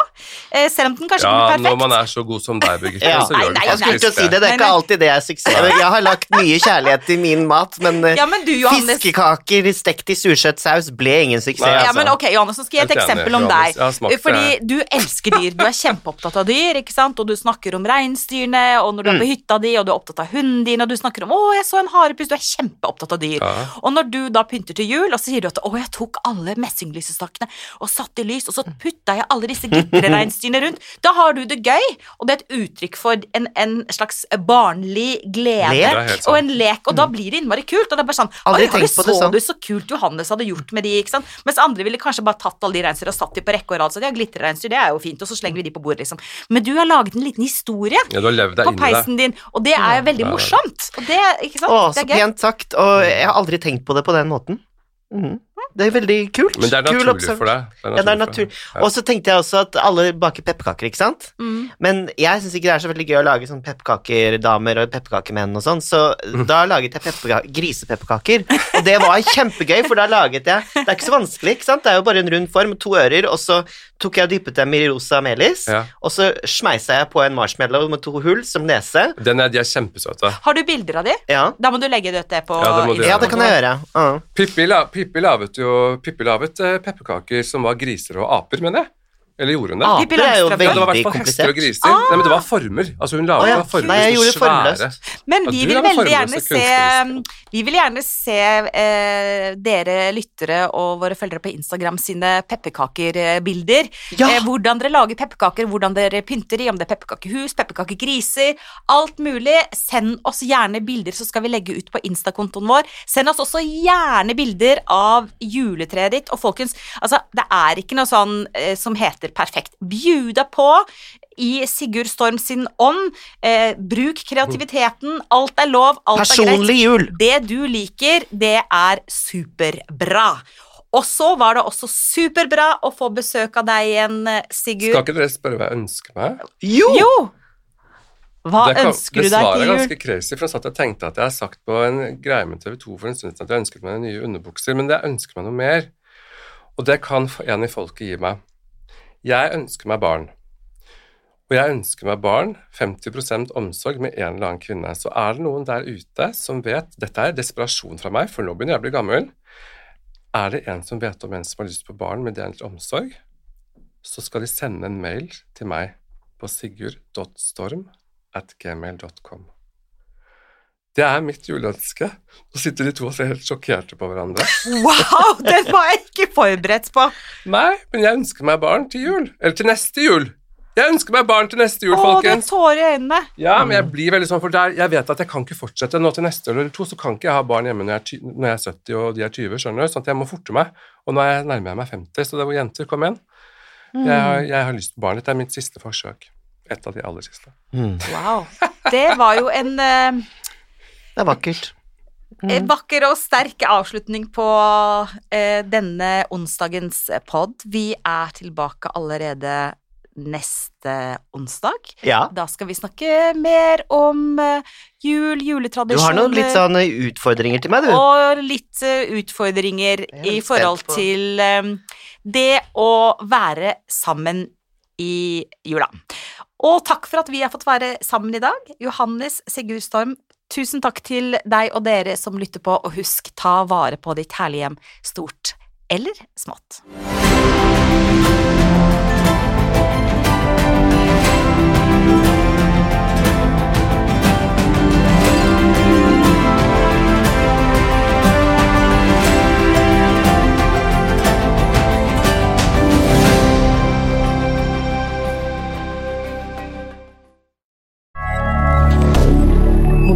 Eh, selv om den kanskje Ja, ikke blir når man er så god som deg, Birgitte, Ja. så gjør Nei, nei, skulle faktisk å si det, det er ikke alltid det er suksess. Jeg har lagt mye kjærlighet i min mat, men eh, Ja, men du, Johannes, fiskekaker stekt i surkjøttsaus ble ingen suksess, Nei, Ja, altså. men ok, Johannes, nå skal jeg gi et eksempel om deg. Det. Fordi du elsker dyr, du er kjempeopptatt av dyr, ikke sant? og du snakker om reinsdyrene, og når du er på Mm. hytta di, og du er opptatt av hunden din, og du snakker om 'Å, jeg så en harepus', du er kjempeopptatt av dyr. Ja. Og når du da pynter til jul, og så sier du at 'Å, jeg tok alle messinglysestakene og satte i lys', og så putta jeg alle disse glitrereinsdyrene rundt, da har du det gøy, og det er et uttrykk for en, en slags barnlig glede. Og en lek, og da blir det innmari kult. Og det er bare sånn Aldri Oi, har på det så sånn. du så kult Johannes hadde gjort med de, ikke sant? Mens andre ville kanskje bare tatt alle de reinsdyra og satt de på rekke og rad. Så ja, glitrereinsdyr, det er jo fint, og så slenger vi de på bordet, liksom. Men du har laget en liten historie Ja, du har levd deg på peisen din, og det er veldig morsomt. Og det, ikke sant? Å, det så er pent sagt, og jeg har aldri tenkt på det på den måten. Mhm. Det er veldig kult. Men det er naturlig observ- for deg. Ja, det er naturlig. Ja. Og så tenkte jeg også at alle baker pepperkaker, ikke sant? Mm. Men jeg syns ikke det er så veldig gøy å lage sånn pepperkakerdamer og pepperkakemenn og sånn, så da laget jeg pepperka- grisepepperkaker. Og det var kjempegøy, for da laget jeg Det er ikke så vanskelig, ikke sant? Det er jo bare en rund form, to ører, og så tok jeg og dyppet dem i rosa melis, Ja. og så smeisa jeg på en marshmallow med to hull som nese. Den er, de er kjempesøte. Har du bilder av de? Ja, Da må du legge det på Ja, det ja det kan jeg gjøre. Uh. Pippi, la, Pippi laget jo Pippi laget eh, pepperkaker som var griser og aper, mener jeg. Eller gjorde hun det? Ah, det er jo. Ja, det var i veldig hvert fall hester og griser. Nei, men det var former. Altså Hun laget ah, ja. former Nei, jeg gjorde svære. formløst. Men vi vil veldig gjerne se. Vi vil gjerne se eh, dere lyttere og våre følgere på Instagram sine pepperkakerbilder. Ja. Eh, hvordan dere lager pepperkaker, hvordan dere pynter i, om det er pepperkakehus, pepperkakegriser, alt mulig. Send oss gjerne bilder, så skal vi legge ut på Insta-kontoen vår. Send oss også gjerne bilder av juletreet ditt. Og folkens, altså, det er ikke noe sånn eh, som heter perfekt. Bjuda på i Sigurd Storm sin ånd. Eh, bruk kreativiteten. Alt er lov, alt er greit. Personlig jul! Det du liker, det er superbra. Og så var det også superbra å få besøk av deg igjen, Sigurd. Skal ikke dere spørre hva jeg ønsker meg? Jo! Jo! Hva Det kan- ønsker du deg det deg svaret til er ganske crazy, for jeg satt og tenkte at jeg har sagt på en greie med TV 2 for en stund siden at jeg ønsket meg nye underbukser, men jeg ønsker meg noe mer. Og det kan en i folket gi meg. Jeg ønsker meg barn. Og jeg ønsker meg barn, 50% omsorg med en eller annen kvinne. Så er det noen der ute som vet Dette er desperasjon fra meg, for nå begynner jeg å bli gammel. Er det en som vet om en som har lyst på barn med den til omsorg, så skal de sende en mail til meg på sigurd.storm at gmail.com. Det er mitt juleønske. Nå sitter de to og ser helt sjokkerte på hverandre. Wow, den var jeg ikke forberedt på. Nei, men jeg ønsker meg barn til jul. Eller til neste jul. Jeg ønsker meg barn til neste jul, Å, det er folkens. tårer i øynene. Ja, men jeg blir veldig sånn, for der, jeg vet at jeg kan ikke fortsette nå til neste år eller to, så kan ikke jeg ha barn hjemme når jeg, er ty- når jeg er 70 og de er 20, skjønner du, sånn at jeg må forte meg. Og nå er jeg nærmer jeg meg 50, så det var jenter, kom igjen. Mm. Jeg, har- jeg har lyst på barn. Dette er mitt siste forsøk. Et av de aller siste. Mm, Wow. Det var jo en eh, det er vakkert. En vakker og sterk avslutning på eh, denne onsdagens pod. Vi er tilbake allerede neste onsdag. Ja. Da skal vi snakke mer om eh, jul, Du har noen litt sånn eh, utfordringer til meg, du. og litt eh, utfordringer er i forhold til um, det å være sammen i jula. Og takk for at vi har fått være sammen i dag. Johannes Sigurd Storm, tusen takk til deg og dere som lytter på, og husk, ta vare på ditt herlige hjem, stort eller smått.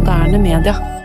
Moderne media.